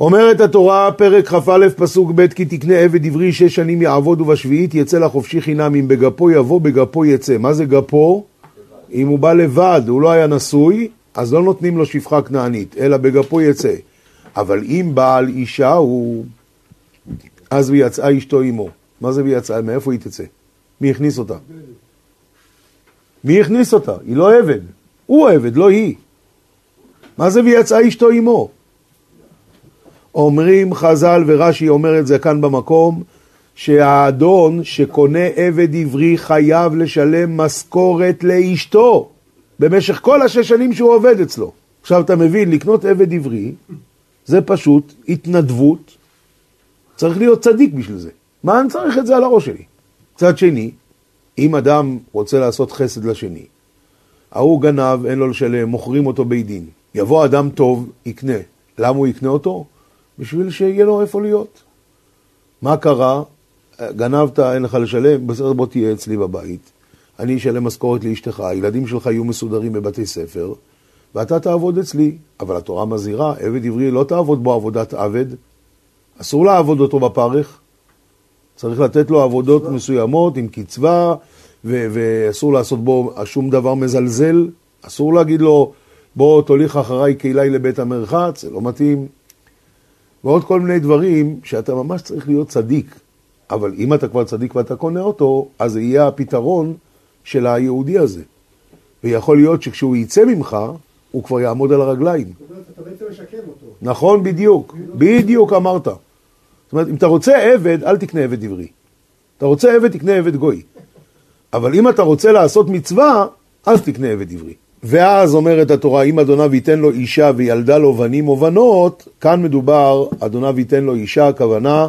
אומרת התורה, פרק כ"א, פסוק ב', כי תקנה עבד עברי שש שנים יעבוד ובשביעית יצא לחופשי חינם, אם בגפו יבוא, בגפו יצא. מה זה גפו? אם הוא בא לבד, הוא לא היה נשוי, אז לא נותנים לו שפחה כנענית, אלא בגפו יצא. אבל אם בעל אישה הוא... אז ויצאה אשתו עמו. מה זה ויצאה? מאיפה היא תצא? מי הכניס אותה? מי הכניס אותה? היא לא עבד. הוא עבד, לא היא. מה זה ויצאה אשתו עמו? אומרים חז"ל, ורש"י אומר את זה כאן במקום, שהאדון שקונה עבד עברי חייב לשלם משכורת לאשתו במשך כל השש שנים שהוא עובד אצלו. עכשיו אתה מבין, לקנות עבד עברי זה פשוט התנדבות, צריך להיות צדיק בשביל זה. מה אני צריך את זה על הראש שלי? מצד שני, אם אדם רוצה לעשות חסד לשני, ההוא גנב, אין לו לשלם, מוכרים אותו בית דין. יבוא אדם טוב, יקנה. למה הוא יקנה אותו? בשביל שיהיה לו איפה להיות. מה קרה? גנבת, אין לך לשלם, בסדר, בוא תהיה אצלי בבית. אני אשלם משכורת לאשתך, הילדים שלך יהיו מסודרים בבתי ספר, ואתה תעבוד אצלי. אבל התורה מזהירה, עבד עברי לא תעבוד בו עבודת עבד. אסור לעבוד אותו בפרך. צריך לתת לו עבודות מסוימות עם קצבה, ו- ואסור לעשות בו שום דבר מזלזל. אסור להגיד לו, בוא תוליך אחריי קהילי לבית המרחץ, זה לא מתאים. ועוד כל מיני דברים שאתה ממש צריך להיות צדיק. אבל אם אתה כבר צדיק ואתה קונה אותו, אז זה יהיה הפתרון של היהודי הזה. ויכול להיות שכשהוא יצא ממך, הוא כבר יעמוד על הרגליים. זאת אומרת, אתה בעצם משקם אותו. נכון, בדיוק. בדיוק אמרת. זאת אומרת, אם אתה רוצה עבד, אל תקנה עבד עברי. אתה רוצה עבד, תקנה עבד גוי. אבל אם אתה רוצה לעשות מצווה, אז תקנה עבד עברי. ואז אומרת התורה, אם אדוניו ייתן לו אישה וילדה לו בנים או בנות, כאן מדובר, אדוניו ייתן לו אישה, הכוונה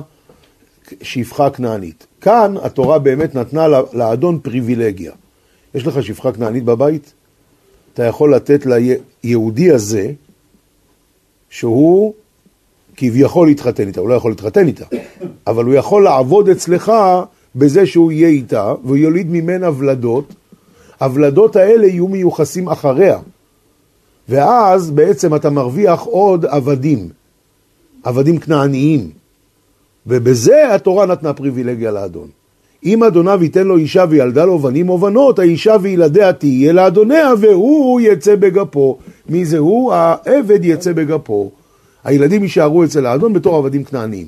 שפחה כנענית. כאן התורה באמת נתנה לאדון פריבילגיה. יש לך שפחה כנענית בבית? אתה יכול לתת ליהודי הזה, שהוא כביכול להתחתן איתה, הוא לא יכול להתחתן איתה, אבל הוא יכול לעבוד אצלך בזה שהוא יהיה איתה, והוא יוליד ממנה ולדות, הוולדות האלה יהיו מיוחסים אחריה. ואז בעצם אתה מרוויח עוד עבדים, עבדים כנעניים. ובזה התורה נתנה פריבילגיה לאדון. אם אדוניו ייתן לו אישה וילדה לו בנים או בנות, האישה וילדיה תהיה לאדוניה והוא יצא בגפו. מי זה הוא? העבד יצא בגפו. הילדים יישארו אצל האדון בתור עבדים כנעניים.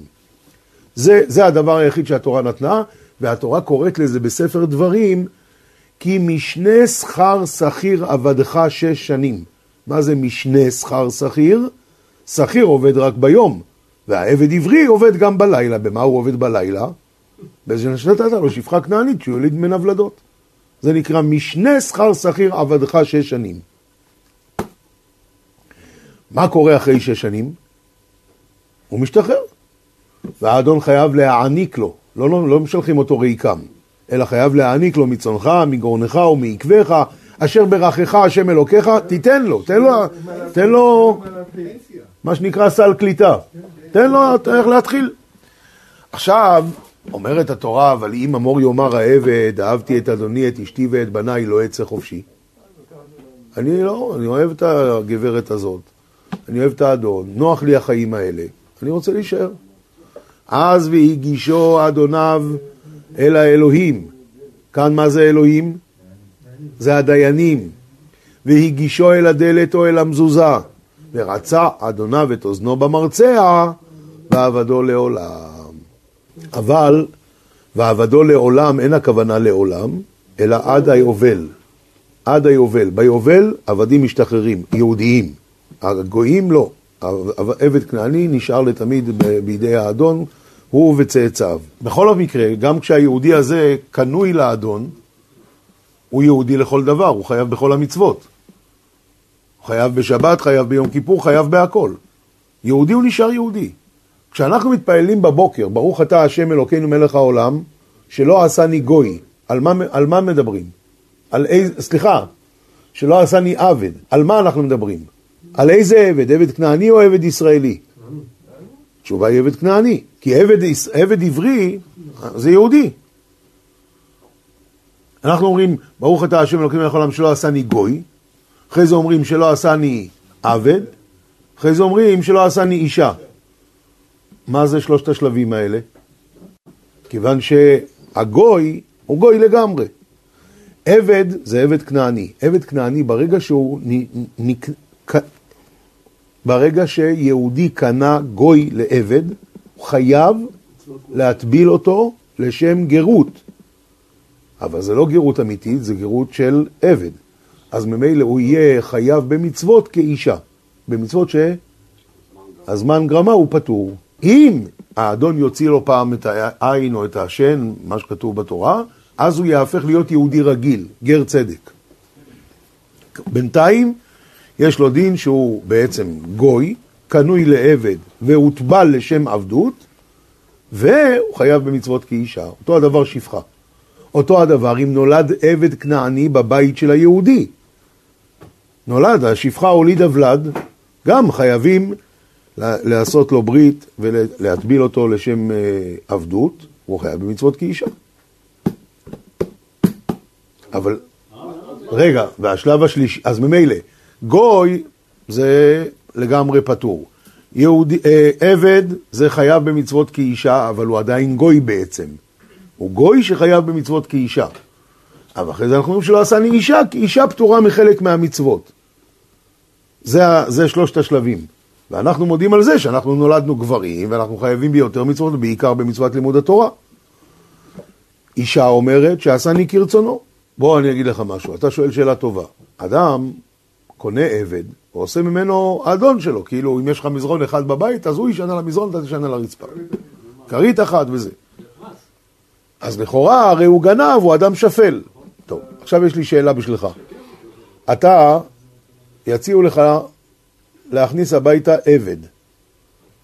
זה, זה הדבר היחיד שהתורה נתנה, והתורה קוראת לזה בספר דברים כי משנה שכר שכיר עבדך שש שנים. מה זה משנה שכר שכיר? שכיר עובד רק ביום, והעבד עברי עובד גם בלילה. במה הוא עובד בלילה? באיזה נתת לו שפחה כנענית שהוא יוליד ממנה ולדות. זה נקרא משנה שכר שכיר עבדך שש שנים. מה קורה אחרי שש שנים? הוא משתחרר. והאדון חייב להעניק לו, לא, לא, לא משלחים אותו ריקם. אלא חייב להעניק לו מצונך, מגורנך ומעקבך, אשר ברכך השם אלוקיך, תיתן לו, תן לו, תן לו, מה שנקרא סל קליטה. תן לו איך להתחיל. עכשיו, אומרת התורה, אבל אם אמור יאמר העבד, אהבתי את אדוני, את אשתי ואת בניי, לא אצא חופשי. אני לא, אני אוהב את הגברת הזאת, אני אוהב את האדון, נוח לי החיים האלה, אני רוצה להישאר. אז והגישו אדוניו אל האלוהים. כאן מה זה אלוהים? זה הדיינים. והגישו אל הדלת או אל המזוזה, ורצה אדוניו את אוזנו במרצע, ועבדו לעולם. אבל, ועבדו לעולם, אין הכוונה לעולם, אלא עד היובל. עד היובל. ביובל עבדים משתחררים, יהודיים. הגויים לא. עבד כנעני נשאר לתמיד בידי האדון, הוא וצאצאיו. בכל המקרה, גם כשהיהודי הזה קנוי לאדון, הוא יהודי לכל דבר, הוא חייב בכל המצוות. הוא חייב בשבת, חייב ביום כיפור, חייב בהכל. יהודי הוא נשאר יהודי. כשאנחנו מתפללים בבוקר, ברוך אתה השם אלוקינו מלך העולם, שלא עשני גוי, על מה, על מה מדברים? על איזה, סליחה, שלא עשני עבד, על מה אנחנו מדברים? על איזה עבד? עבד כנעני או עבד ישראלי? התשובה היא עבד כנעני, כי עבד, עבד עברי זה יהודי. אנחנו אומרים, ברוך אתה השם אלוקים מלך העולם שלא עשני גוי, אחרי זה אומרים שלא עשני עבד, אחרי זה אומרים שלא עשני אישה. מה זה שלושת השלבים האלה? כיוון שהגוי הוא גוי לגמרי. עבד זה עבד כנעני. עבד כנעני, ברגע שהוא... נק... ברגע שיהודי קנה גוי לעבד, חייב להטביל אותו לשם גרות. אבל זה לא גרות אמיתית, זה גרות של עבד. אז ממילא הוא יהיה חייב במצוות כאישה. במצוות שהזמן גרמה הוא פטור. אם האדון יוציא לו פעם את העין או את השן, מה שכתוב בתורה, אז הוא יהפך להיות יהודי רגיל, גר צדק. בינתיים יש לו דין שהוא בעצם גוי, קנוי לעבד והוטבל לשם עבדות, והוא חייב במצוות כאישה. אותו הדבר שפחה. אותו הדבר אם נולד עבד כנעני בבית של היהודי. נולד, השפחה הולידה ולד, גם חייבים לעשות לו ברית ולהטביל אותו לשם אה, עבדות, הוא חייב במצוות כאישה. אבל, רגע, והשלב השלישי, אז ממילא, גוי זה לגמרי פטור. יהודי, אה, עבד זה חייב במצוות כאישה, אבל הוא עדיין גוי בעצם. הוא גוי שחייב במצוות כאישה. אבל אחרי זה אנחנו אומרים שלא עשני אישה, כי אישה פטורה מחלק מהמצוות. זה, זה שלושת השלבים. ואנחנו מודים על זה שאנחנו נולדנו גברים, ואנחנו חייבים ביותר מצוות, בעיקר במצוות לימוד התורה. אישה אומרת שעשני כרצונו. בוא אני אגיד לך משהו, אתה שואל שאלה טובה. אדם קונה עבד, ועושה ממנו האדון שלו, כאילו אם יש לך מזרון אחד בבית, אז הוא ישן על המזרון, אתה תשן על הרצפה. כרית אחת וזה. אז לכאורה, הרי הוא גנב, הוא אדם שפל. טוב, עכשיו יש לי שאלה בשבילך. אתה, יציעו לך להכניס הביתה עבד.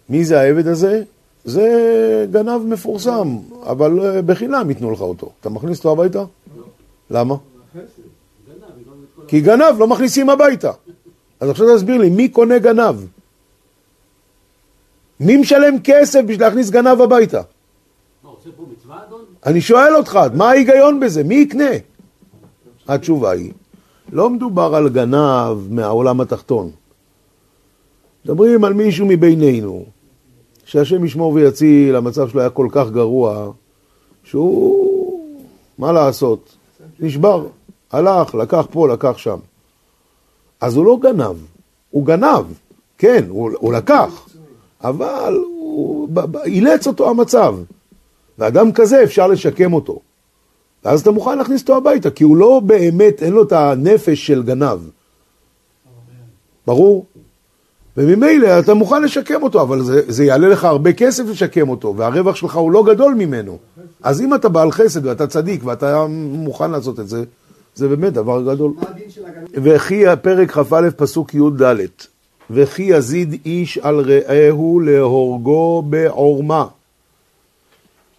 מי זה העבד הזה? זה גנב מפורסם, אבל אה, בחינם ייתנו לך אותו. אתה מכניס אותו הביתה? למה? כי גנב לא מכניסים הביתה. אז עכשיו תסביר לי, מי קונה גנב? מי משלם כסף בשביל להכניס גנב הביתה? אני שואל אותך, מה ההיגיון בזה? מי יקנה? התשובה היא, לא מדובר על גנב מהעולם התחתון. מדברים על מישהו מבינינו, שהשם ישמור ויציל, המצב שלו היה כל כך גרוע, שהוא, מה לעשות, נשבר, הלך, לקח פה, לקח שם. אז הוא לא גנב, הוא גנב, כן, הוא, הוא לקח, אבל הוא אילץ אותו המצב. ואדם כזה אפשר לשקם אותו. ואז אתה מוכן להכניס אותו הביתה, כי הוא לא באמת, אין לו את הנפש של גנב. ברור? וממילא אתה מוכן לשקם אותו, אבל זה, זה יעלה לך הרבה כסף לשקם אותו, והרווח שלך הוא לא גדול ממנו. אז אם אתה בעל חסד ואתה צדיק ואתה מוכן לעשות את זה, זה באמת דבר גדול. וכי הפרק כ"א פסוק י"ד וכי יזיד איש על רעהו להורגו בעורמה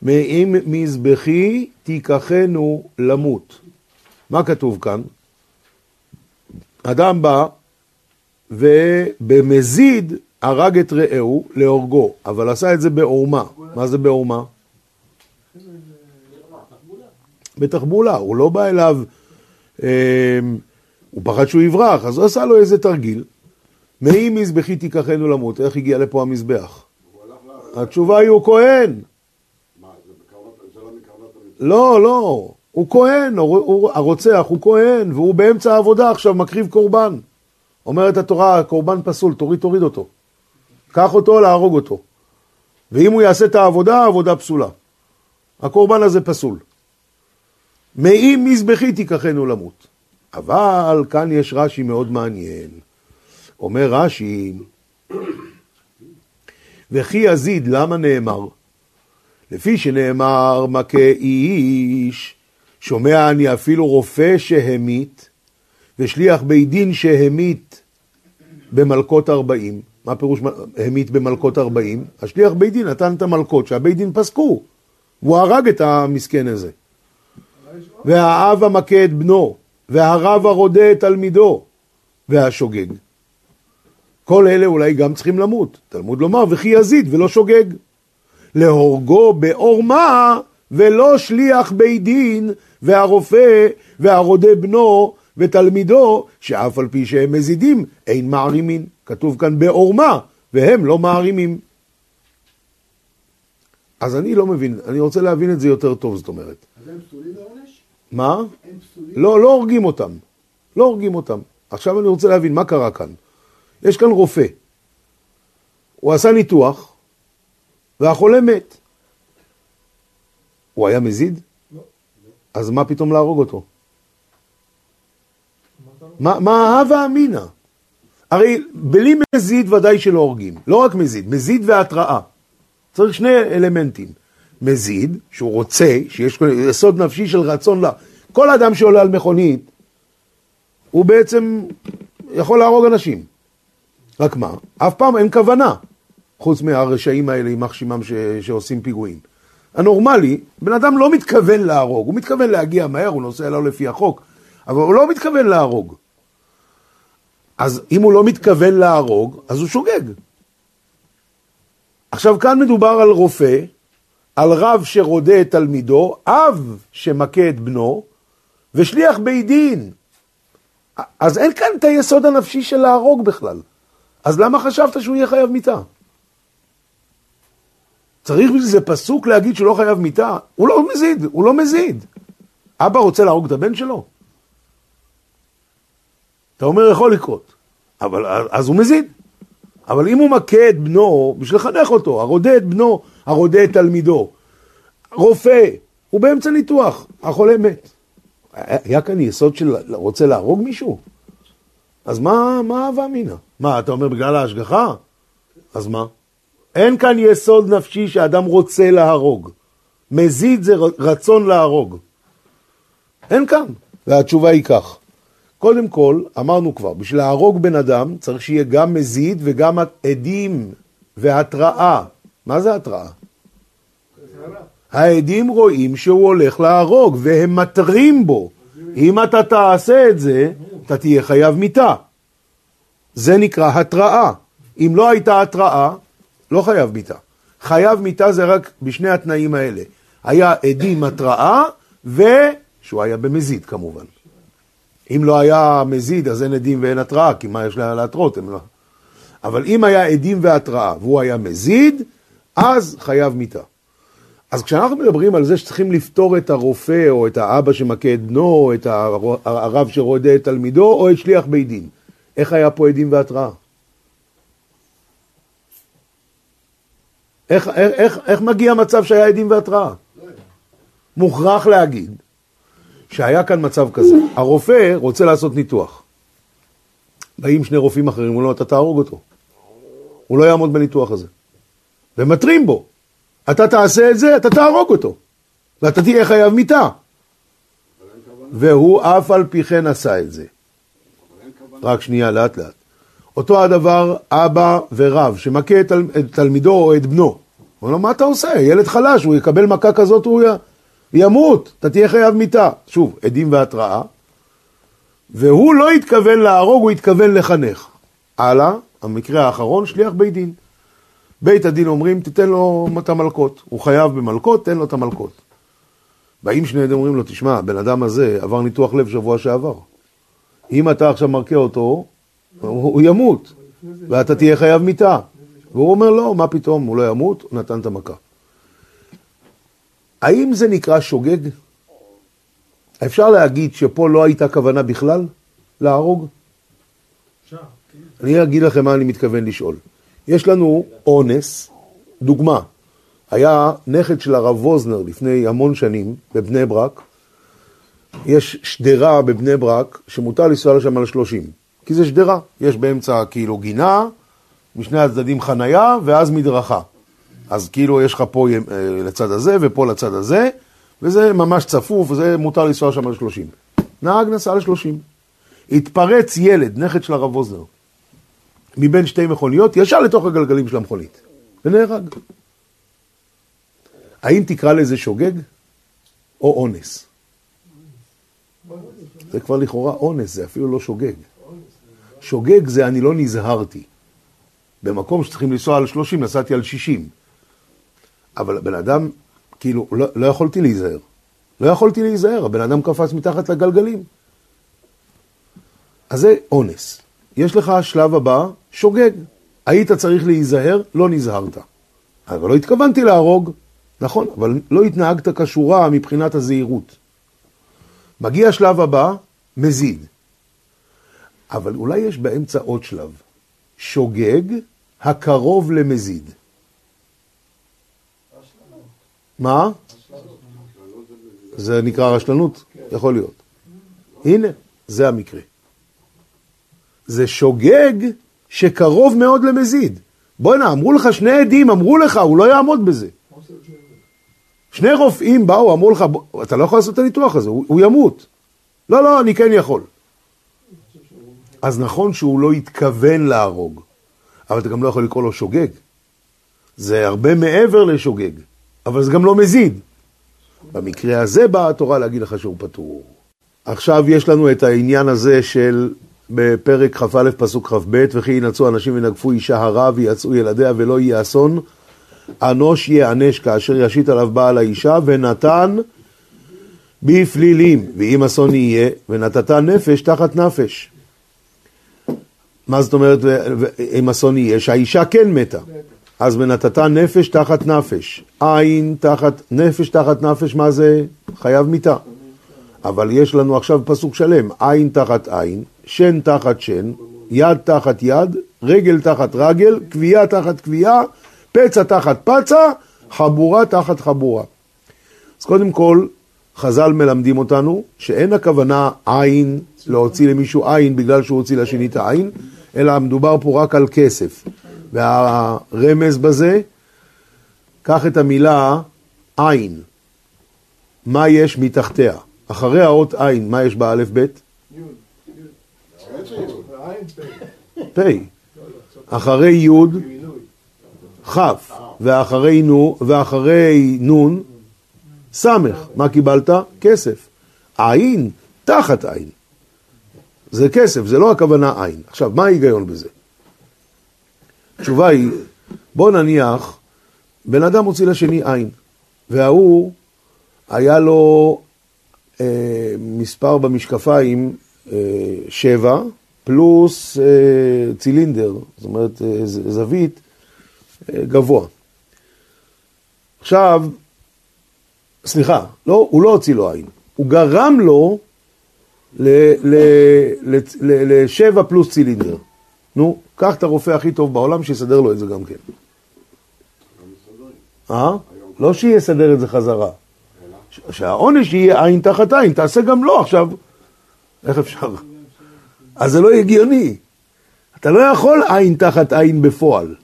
מאם מזבחי תיקחנו למות. מה כתוב כאן? אדם בא ובמזיד הרג את רעהו להורגו, אבל עשה את זה בעורמה. מה זה בעורמה? בתחבולה, הוא לא בא אליו, הוא פחד שהוא יברח, אז הוא עשה לו איזה תרגיל. מאי מזבחי תיקחנו למות, איך הגיע לפה המזבח? התשובה היא הוא כהן. לא, לא, הוא כהן, הרוצח הוא כהן, והוא באמצע העבודה עכשיו מקריב קורבן. אומרת התורה, קורבן פסול, תוריד, תוריד אותו. קח אותו, להרוג אותו. ואם הוא יעשה את העבודה, העבודה פסולה. הקורבן הזה פסול. מאם מזבחי תיקחנו למות. אבל כאן יש רש"י מאוד מעניין. אומר רש"י, וכי יזיד, למה נאמר? לפי שנאמר, מכה איש, שומע אני אפילו רופא שהמית, ושליח בית דין שהמית במלכות ארבעים. מה פירוש המית במלכות ארבעים? השליח בית דין נתן את המלכות שהבית דין פסקו, והוא הרג את המסכן הזה. והאב המכה את בנו, והרב הרודה את תלמידו, והשוגג. כל אלה אולי גם צריכים למות. תלמוד לומר, וכי יזיד ולא שוגג. להורגו בעורמה ולא שליח בית דין והרופא והרודה בנו ותלמידו שאף על פי שהם מזידים אין מערימין. כתוב כאן בעורמה והם לא מערימים. אז אני לא מבין, אני רוצה להבין את זה יותר טוב, זאת אומרת. אז הם פסולים? מה? לא, לא הורגים אותם. לא הורגים אותם. עכשיו אני רוצה להבין מה קרה כאן. יש כאן רופא. הוא עשה ניתוח, והחולה מת. הוא היה מזיד? לא. אז מה פתאום להרוג אותו? מה מה ההווה אמינא? הרי בלי מזיד ודאי שלא הורגים. לא רק מזיד, מזיד והתראה. צריך שני אלמנטים. מזיד, שהוא רוצה, שיש יסוד נפשי של רצון לה. כל אדם שעולה על מכונית, הוא בעצם יכול להרוג אנשים. רק מה? אף פעם אין כוונה, חוץ מהרשעים האלה, יימח שמם ש... שעושים פיגועים. הנורמלי, בן אדם לא מתכוון להרוג, הוא מתכוון להגיע מהר, הוא נוסע לא לפי החוק, אבל הוא לא מתכוון להרוג. אז אם הוא לא מתכוון להרוג, אז הוא שוגג. עכשיו כאן מדובר על רופא, על רב שרודה את תלמידו, אב שמכה את בנו, ושליח בית דין. אז אין כאן את היסוד הנפשי של להרוג בכלל. אז למה חשבת שהוא יהיה חייב מיתה? צריך בשביל זה פסוק להגיד שהוא לא חייב מיתה? הוא לא מזיד, הוא לא מזיד. אבא רוצה להרוג את הבן שלו? אתה אומר, יכול לקרות. אבל אז הוא מזיד. אבל אם הוא מכה את בנו, בשביל לחנך אותו, הרודה את בנו, הרודה את תלמידו, רופא, הוא באמצע ניתוח, החולה מת. היה כאן יסוד של רוצה להרוג מישהו? אז מה, מה הווה אמינא? מה, אתה אומר בגלל ההשגחה? אז מה? אין כאן יסוד נפשי שאדם רוצה להרוג. מזיד זה רצון להרוג. אין כאן. והתשובה היא כך. קודם כל, אמרנו כבר, בשביל להרוג בן אדם צריך שיהיה גם מזיד וגם עדים והתראה. מה זה התראה? העדים רואים שהוא הולך להרוג והם מתרים בו. אם אתה תעשה את זה, אתה תהיה חייב מיתה. זה נקרא התראה. אם לא הייתה התראה, לא חייב מיתה. חייב מיתה זה רק בשני התנאים האלה. היה עדים התראה ושהוא היה במזיד כמובן. אם לא היה מזיד אז אין עדים ואין התראה, כי מה יש לה להתרות? לא... אבל אם היה עדים והתראה והוא היה מזיד, אז חייב מיתה. אז כשאנחנו מדברים על זה שצריכים לפתור את הרופא או את האבא שמכה את בנו, או את הרב שרודה את תלמידו, או את שליח בית דין, איך היה פה עדים והתראה? איך, איך, איך, איך מגיע מצב שהיה עדים והתראה? מוכרח להגיד שהיה כאן מצב כזה. הרופא רוצה לעשות ניתוח. באים שני רופאים אחרים, הוא לא, אתה תהרוג אותו. הוא לא יעמוד בניתוח הזה. ומתרים בו. אתה תעשה את זה, אתה תהרוג אותו. ואתה תהיה חייב מיתה. והוא אף על פי כן עשה את זה. רק שנייה, לאט לאט. אותו הדבר אבא ורב, שמכה את תלמידו או את בנו. הוא אומר לו, מה אתה עושה? ילד חלש, הוא יקבל מכה כזאת, הוא ימות, אתה תהיה חייב מיתה. שוב, עדים והתראה. והוא לא התכוון להרוג, הוא התכוון לחנך. הלאה, המקרה האחרון, שליח בית דין. בית הדין אומרים, תיתן לו את המלקות. הוא חייב במלקות, תן לו את המלקות. באים שני עדים אומרים לו, תשמע, הבן אדם הזה עבר ניתוח לב שבוע שעבר. אם אתה עכשיו מרקיע אותו, הוא ימות, ואתה תהיה חייב מיתה. והוא אומר, לא, מה פתאום, הוא לא ימות, הוא נתן את המכה. האם זה נקרא שוגג? אפשר להגיד שפה לא הייתה כוונה בכלל להרוג? כן. אני אגיד לכם מה אני מתכוון לשאול. יש לנו אונס, דוגמה, היה נכד של הרב ווזנר לפני המון שנים בבני ברק, יש שדרה בבני ברק שמותר לנסוע לשם על שלושים, כי זה שדרה, יש באמצע כאילו גינה, משני הצדדים חנייה ואז מדרכה. אז כאילו יש לך פה אה, לצד הזה ופה לצד הזה, וזה ממש צפוף, וזה מותר לנסוע שם על שלושים. נהג נסע על שלושים. התפרץ ילד, נכד של הרב ווזנר, מבין שתי מכוניות, ישר לתוך הגלגלים של המכונית, ונהרג. האם תקרא לזה שוגג או אונס? זה כבר לכאורה אונס, זה אפילו לא שוגג. שוגג זה אני לא נזהרתי. במקום שצריכים לנסוע על 30, נסעתי על 60. אבל הבן אדם, כאילו, לא, לא יכולתי להיזהר. לא יכולתי להיזהר, הבן אדם קפץ מתחת לגלגלים. אז זה אונס. יש לך השלב הבא, שוגג. היית צריך להיזהר, לא נזהרת. אבל לא התכוונתי להרוג, נכון, אבל לא התנהגת כשורה מבחינת הזהירות. מגיע השלב הבא, מזיד. אבל אולי יש באמצע עוד שלב. שוגג הקרוב למזיד. מה? זה נקרא רשלנות? יכול להיות. הנה, זה המקרה. זה שוגג שקרוב מאוד למזיד. בוא'נה, אמרו לך שני עדים, אמרו לך, הוא לא יעמוד בזה. שני רופאים באו, אמרו לך, אתה לא יכול לעשות את הניתוח הזה, הוא, הוא ימות. לא, לא, אני כן יכול. אז נכון שהוא לא התכוון להרוג, אבל אתה גם לא יכול לקרוא לו שוגג. זה הרבה מעבר לשוגג, אבל זה גם לא מזיד. במקרה הזה באה התורה להגיד לך שהוא פטור. עכשיו יש לנו את העניין הזה של בפרק כ"א פסוק כ"ב, וכי ינצו אנשים ונגפו אישה הרע ויצאו ילדיה ולא יהיה אסון, אנוש ייענש כאשר ישית עליו בעל האישה ונתן בפלילים, ואם אסון יהיה, ונתת נפש תחת נפש. מה זאת אומרת אם אסון יהיה? שהאישה כן מתה. אז ונתת נפש תחת נפש. עין תחת, נפש תחת נפש, מה זה? חייב מיתה. אבל יש לנו עכשיו פסוק שלם, עין תחת עין, שן תחת שן, יד תחת יד, רגל תחת רגל, קביעה תחת קביעה, פצע תחת פצע, חבורה תחת חבורה. אז קודם כל, חז"ל מלמדים אותנו שאין הכוונה עין, להוציא למישהו עין בגלל שהוא הוציא לשני את העין, אלא מדובר פה רק על כסף. והרמז בזה, קח את המילה עין, מה יש מתחתיה? אחרי האות עין, מה יש באלף בית? פ', אחרי י' כ', ואחרי נו, ואחרי נון, ס', מה קיבלת? כסף. עין, תחת עין. זה כסף, זה לא הכוונה עין. עכשיו, מה ההיגיון בזה? התשובה היא, בוא נניח, בן אדם הוציא לשני עין, וההוא, היה לו אה, מספר במשקפיים אה, שבע, פלוס אה, צילינדר, זאת אומרת אה, זווית אה, גבוה. עכשיו, סליחה, לא, הוא לא הוציא לו עין, הוא גרם לו לשבע פלוס צילינדר. נו, קח את הרופא הכי טוב בעולם שיסדר לו את זה גם כן. אה? לא שיסדר את זה חזרה. שהעונש יהיה עין תחת עין, תעשה גם לו עכשיו. איך אפשר? אז זה לא הגיוני. אתה לא יכול עין תחת עין בפועל.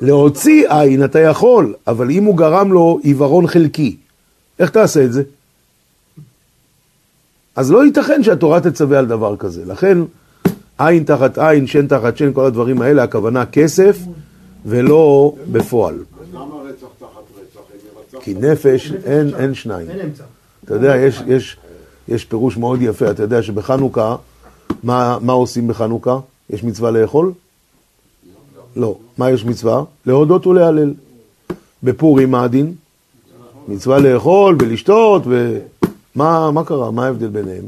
להוציא עין אתה יכול, אבל אם הוא גרם לו עיוורון חלקי, איך תעשה את זה? אז לא ייתכן שהתורה תצווה על דבר כזה. לכן, עין תחת עין, שן תחת שן, כל הדברים האלה, הכוונה כסף ולא בפועל. כי נפש אין, אין שניים. אתה יודע, יש, יש, יש פירוש מאוד יפה, אתה יודע שבחנוכה, מה, מה עושים בחנוכה? יש מצווה לאכול? לא. מה יש מצווה? להודות ולהלל. בפורים מה הדין? מצווה לאכול ולשתות, ומה מה קרה? מה ההבדל ביניהם?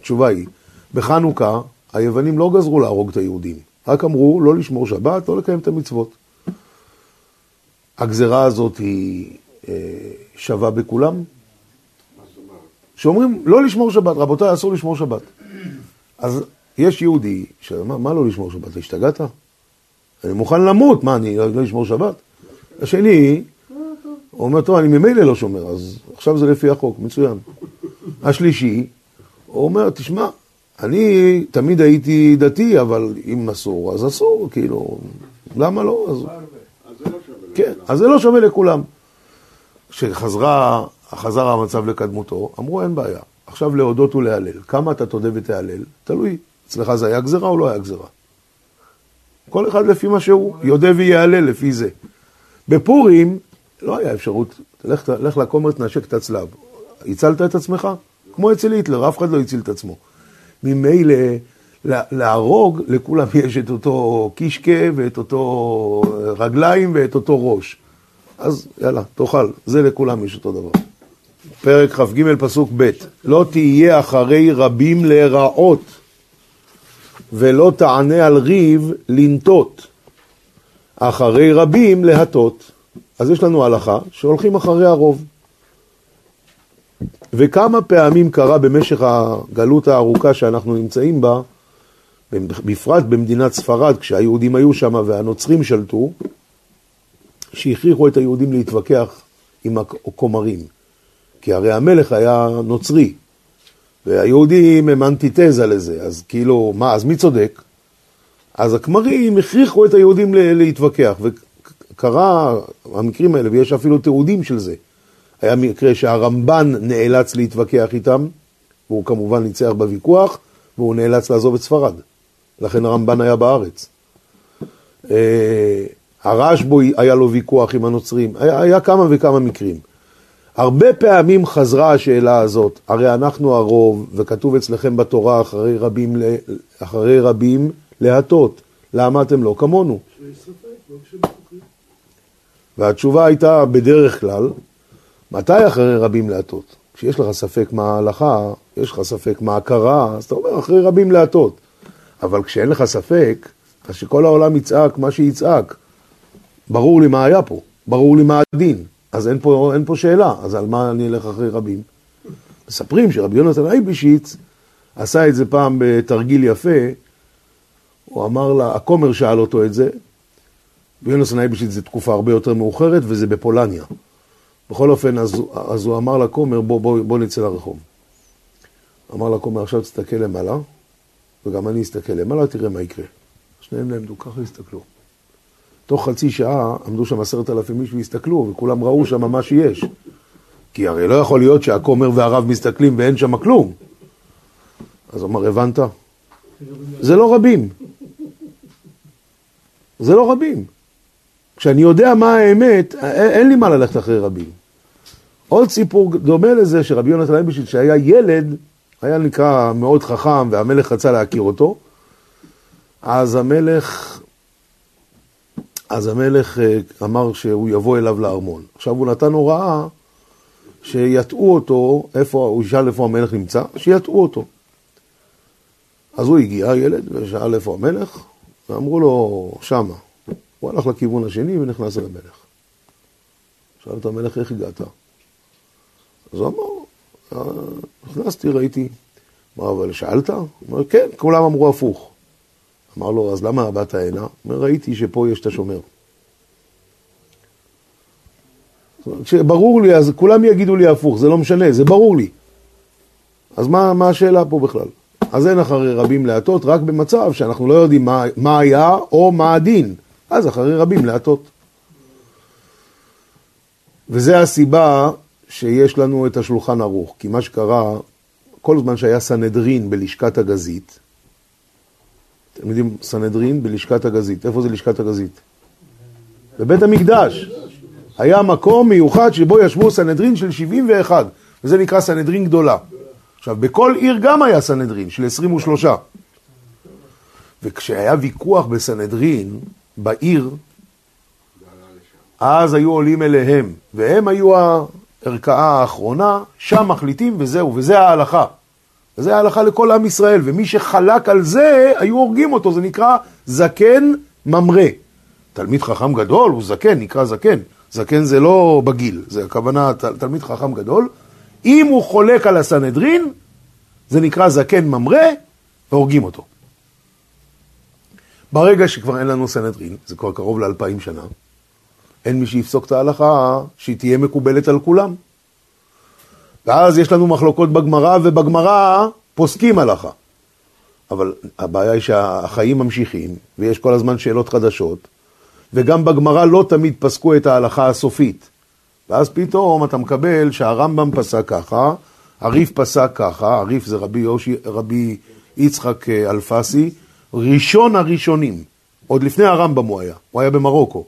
התשובה היא, בחנוכה היוונים לא גזרו להרוג את היהודים, רק אמרו לא לשמור שבת, לא לקיים את המצוות. הגזרה הזאת היא אה, שווה בכולם? שאומרים לא לשמור שבת, רבותיי, אסור לשמור שבת. אז יש יהודי שאומר, מה לא לשמור שבת? השתגעת? אני מוכן למות, מה, אני לא אשמור שבת? השני, הוא אומר, טוב, אני ממילא לא שומר, אז עכשיו זה לפי החוק, מצוין. השלישי, הוא אומר, תשמע, אני תמיד הייתי דתי, אבל אם אסור, אז אסור, כאילו, למה לא? אז... כן, אז זה לא שווה לכולם. כשחזרה, חזר המצב לקדמותו, אמרו אין בעיה, עכשיו להודות ולהלל. כמה אתה תודה ותהלל? תלוי. אצלך זה היה גזירה או לא היה גזירה? כל אחד לפי מה שהוא, יודה ויהלל לפי זה. בפורים לא היה אפשרות, לך, לך לכומר תנשק את הצלב. הצלת את עצמך? כמו אצל היטלר, אף אחד לא הציל את עצמו. ממילא להרוג, לכולם יש את אותו קישקה ואת אותו רגליים ואת אותו ראש. אז יאללה, תאכל, זה לכולם יש אותו דבר. פרק כ"ג פסוק ב' לא תהיה אחרי רבים להיראות ולא תענה על ריב לנטות, אחרי רבים להטות. אז יש לנו הלכה שהולכים אחרי הרוב. וכמה פעמים קרה במשך הגלות הארוכה שאנחנו נמצאים בה, בפרט במדינת ספרד, כשהיהודים היו שם והנוצרים שלטו, שהכריחו את היהודים להתווכח עם הכומרים. כי הרי המלך היה נוצרי, והיהודים הם אנטיתזה לזה, אז כאילו, מה, אז מי צודק? אז הכמרים הכריחו את היהודים להתווכח, וקרה המקרים האלה, ויש אפילו תיעודים של זה. היה מקרה שהרמב"ן נאלץ להתווכח איתם, והוא כמובן ניצח בוויכוח, והוא נאלץ לעזוב את ספרד. לכן הרמב"ן היה בארץ. אה, הרשב"ו היה לו ויכוח עם הנוצרים, היה, היה כמה וכמה מקרים. הרבה פעמים חזרה השאלה הזאת, הרי אנחנו הרוב, וכתוב אצלכם בתורה אחרי רבים, אחרי רבים להטות. למה אתם לא כמונו? והתשובה הייתה בדרך כלל, מתי אחרי רבים להטות? כשיש לך ספק מה ההלכה, יש לך ספק מה הכרה, אז אתה אומר אחרי רבים להטות. אבל כשאין לך ספק, אז שכל העולם יצעק מה שיצעק. ברור לי מה היה פה, ברור לי מה הדין, אז אין פה, אין פה שאלה, אז על מה אני אלך אחרי רבים? מספרים שרבי יונתן אייבשיץ עשה את זה פעם בתרגיל יפה, הוא אמר לה, הכומר שאל אותו את זה, ויונתן אייבשיץ זה תקופה הרבה יותר מאוחרת וזה בפולניה. בכל אופן, אז, אז הוא אמר לכומר, בוא, בוא, בוא נצא לרחוב. אמר לכומר, עכשיו תסתכל למעלה, וגם אני אסתכל למעלה, תראה מה יקרה. שניהם נעמדו ככה, הסתכלו. תוך חצי שעה עמדו שם עשרת אלפים איש והסתכלו, וכולם ראו שם מה שיש. כי הרי לא יכול להיות שהכומר והרב מסתכלים ואין שם כלום. אז אמר, הבנת? זה לא רבים. זה לא רבים. כשאני יודע מה האמת, אין לי מה ללכת אחרי רבים. עוד סיפור דומה לזה, שרבי יונתן אייבשיץ, שהיה ילד, היה נקרא מאוד חכם, והמלך רצה להכיר אותו, אז המלך, אז המלך אה, אמר שהוא יבוא אליו לארמון. עכשיו הוא נתן הוראה שיטעו אותו, איפה, הוא ישאל איפה המלך נמצא, שיטעו אותו. אז הוא הגיע, הילד, ושאל איפה המלך, ואמרו לו, שמה. הוא הלך לכיוון השני ונכנס אל המלך. שאל את המלך, איך הגעת? אז הוא אמר, אה, נכנסתי, ראיתי. אמר, אבל שאלת? הוא אומר, כן, כולם אמרו הפוך. אמר לו, אז למה באת הנה? ראיתי שפה יש את השומר. כשברור לי, אז כולם יגידו לי הפוך, זה לא משנה, זה ברור לי. אז מה, מה השאלה פה בכלל? אז אין אחרי רבים להטות, רק במצב שאנחנו לא יודעים מה, מה היה או מה הדין. אז אחרי רבים להטות. וזה הסיבה שיש לנו את השולחן ערוך, כי מה שקרה, כל זמן שהיה סנהדרין בלשכת הגזית, אתם יודעים, סנהדרין בלשכת הגזית, איפה זה לשכת הגזית? בבית המקדש. היה מקום מיוחד שבו ישבו סנהדרין של 71, וזה נקרא סנהדרין גדולה. עכשיו, בכל עיר גם היה סנהדרין של 23. וכשהיה ויכוח בסנהדרין, בעיר, אז היו עולים אליהם, והם היו הערכאה האחרונה, שם מחליטים וזהו, וזה ההלכה. וזה ההלכה לכל עם ישראל, ומי שחלק על זה, היו הורגים אותו, זה נקרא זקן ממרא. תלמיד חכם גדול הוא זקן, נקרא זקן. זקן זה לא בגיל, זה הכוונה תלמיד חכם גדול. אם הוא חולק על הסנהדרין, זה נקרא זקן ממרא, והורגים אותו. ברגע שכבר אין לנו סנהדרין, זה כבר קרוב לאלפיים שנה, אין מי שיפסוק את ההלכה שהיא תהיה מקובלת על כולם. ואז יש לנו מחלוקות בגמרא, ובגמרא פוסקים הלכה. אבל הבעיה היא שהחיים ממשיכים, ויש כל הזמן שאלות חדשות, וגם בגמרא לא תמיד פסקו את ההלכה הסופית. ואז פתאום אתה מקבל שהרמב"ם פסק ככה, הריף פסק ככה, הריף זה רבי, יושי, רבי יצחק אה, אלפסי, ראשון הראשונים, עוד לפני הרמב"ם הוא היה, הוא היה במרוקו.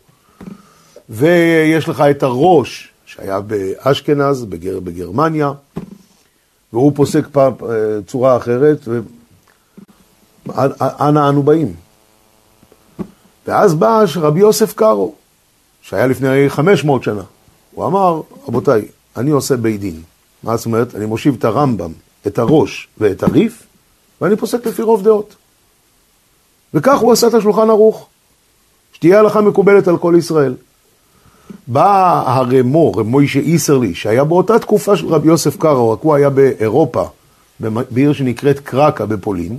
ויש לך את הראש, שהיה באשכנז, בגר, בגרמניה, והוא פוסק פעם, אה, צורה אחרת, ואנה אנו באים. ואז בא רבי יוסף קארו, שהיה לפני 500 שנה. הוא אמר, רבותיי, אני עושה בית דין. מה זאת אומרת? אני מושיב את הרמב"ם, את הראש ואת הריף, ואני פוסק לפי רוב דעות. וכך הוא עשה את השולחן ערוך, שתהיה הלכה מקובלת על כל ישראל. בא הרמו, רמוישה איסרלי, שהיה באותה תקופה של רבי יוסף קארו, רק הוא היה באירופה, בעיר שנקראת קרקה בפולין,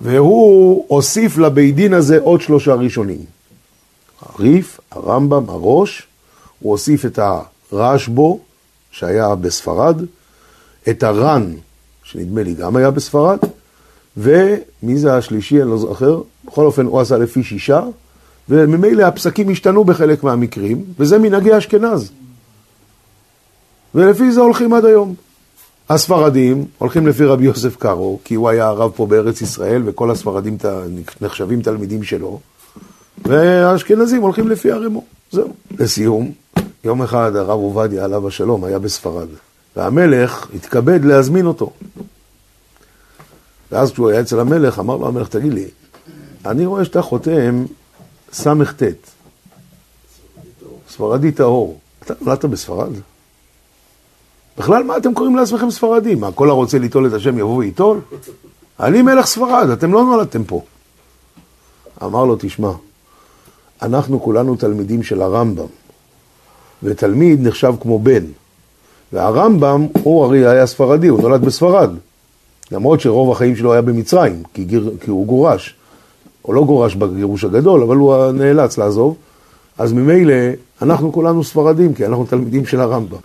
והוא הוסיף לבית דין הזה עוד שלושה ראשונים. הריף, הרמב"ם, הראש, הוא הוסיף את הרשב"ו, שהיה בספרד, את הר"ן, שנדמה לי גם היה בספרד, ומי זה השלישי, אני לא זוכר, בכל אופן הוא עשה לפי שישה, וממילא הפסקים השתנו בחלק מהמקרים, וזה מנהגי אשכנז. ולפי זה הולכים עד היום. הספרדים הולכים לפי רבי יוסף קארו, כי הוא היה הרב פה בארץ ישראל, וכל הספרדים נחשבים תלמידים שלו, והאשכנזים הולכים לפי הרמו. זהו. לסיום, יום אחד הרב עובדיה עליו השלום היה בספרד, והמלך התכבד להזמין אותו. ואז כשהוא היה אצל המלך, אמר לו המלך, תגיד לי, אני רואה שאתה חותם ס"ט, ספרדי טהור. אתה נולדת בספרד? בכלל, מה אתם קוראים לעצמכם ספרדים? מה, כל הרוצה ליטול את השם יבוא וייטול? אני מלך ספרד, אתם לא נולדתם פה. אמר לו, תשמע, אנחנו כולנו תלמידים של הרמב"ם, ותלמיד נחשב כמו בן. והרמב"ם, הוא הרי היה ספרדי, הוא נולד בספרד. למרות שרוב החיים שלו היה במצרים, כי, גיר, כי הוא גורש. הוא לא גורש בגירוש הגדול, אבל הוא נאלץ לעזוב. אז ממילא, אנחנו כולנו ספרדים, כי אנחנו תלמידים של הרמב"ם.